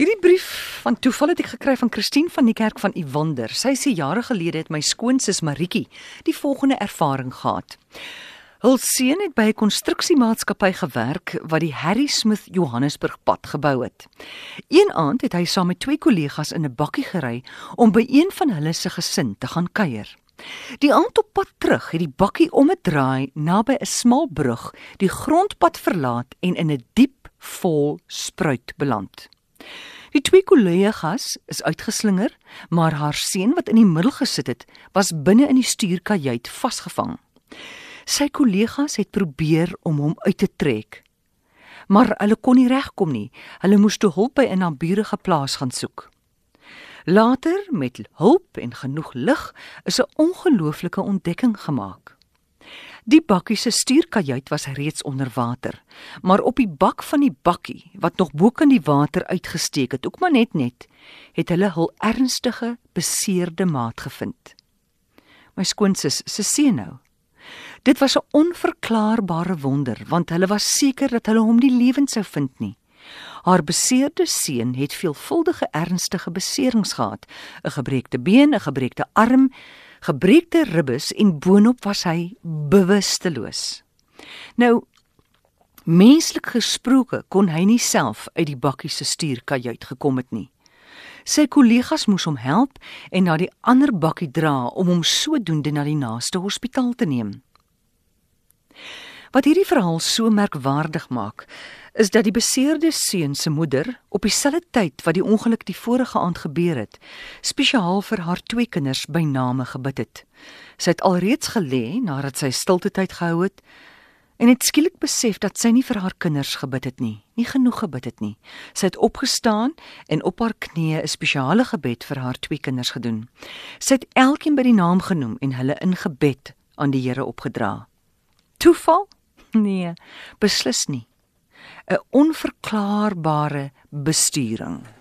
Hierdie brief van toeval het ek gekry van Christine van die kerk van Iwander. Sy sê jare gelede het my skoonsis Maritjie die volgende ervaring gehad. Hul seun het by 'n konstruksiemaatskappy gewerk wat die Harry Smith Johannesburg pad gebou het. Een aand het hy saam met twee kollegas in 'n bakkie gery om by een van hulle se gesin te gaan kuier. Die aand op pad terug het die bakkie om 'n draai naby 'n smal brug die grondpad verlaat en in 'n diep vol spruit beland. Die twee kollegas is uitgeslinger, maar haar seun wat in die middel gesit het, was binne in die stuurkajuit vasgevang. Sy kollegas het probeer om hom uit te trek, maar hulle kon nie regkom nie. Hulle moes toe hulp by 'n naburige plaas gaan soek. Later, met hulp en genoeg lig, is 'n ongelooflike ontdekking gemaak. Die bakkie se stuurkajuit was reeds onder water, maar op die bak van die bakkie wat nog bo kan die water uitgesteek het, ook maar net net, het hulle hul ernstige beseerde maat gevind. My skoonsis se seun nou. Dit was 'n onverklaarbare wonder, want hulle was seker dat hulle hom nie lewend sou vind nie. Haar beseerde seun het veelvuldige ernstige beserings gehad, 'n gebreekte been, 'n gebreekte arm, gebreekte ribbes en boonop was hy bewusteloos. Nou menslik gesproke kon hy nie self uit die bakkie se stuurkajuit gekom het nie. Sy kollegas moes hom help en na die ander bakkie dra om hom sodoende na die naaste hospitaal te neem. Wat hierdie verhaal so merkwaardig maak, is dat die beseerde seun se moeder op dieselfde tyd wat die ongeluk die vorige aand gebeur het, spesiaal vir haar twee kinders by name gebid het. Sy het alreeds gelê nadat sy stilte tyd gehou het en het skielik besef dat sy nie vir haar kinders gebid het nie, nie genoeg gebid het nie. Sy het opgestaan en op haar knieë 'n spesiale gebed vir haar twee kinders gedoen. Sy het elkeen by die naam genoem en hulle in gebed aan die Here opgedra. Toeval? Nee, beslis nie. 'n onverklaarbare besturing.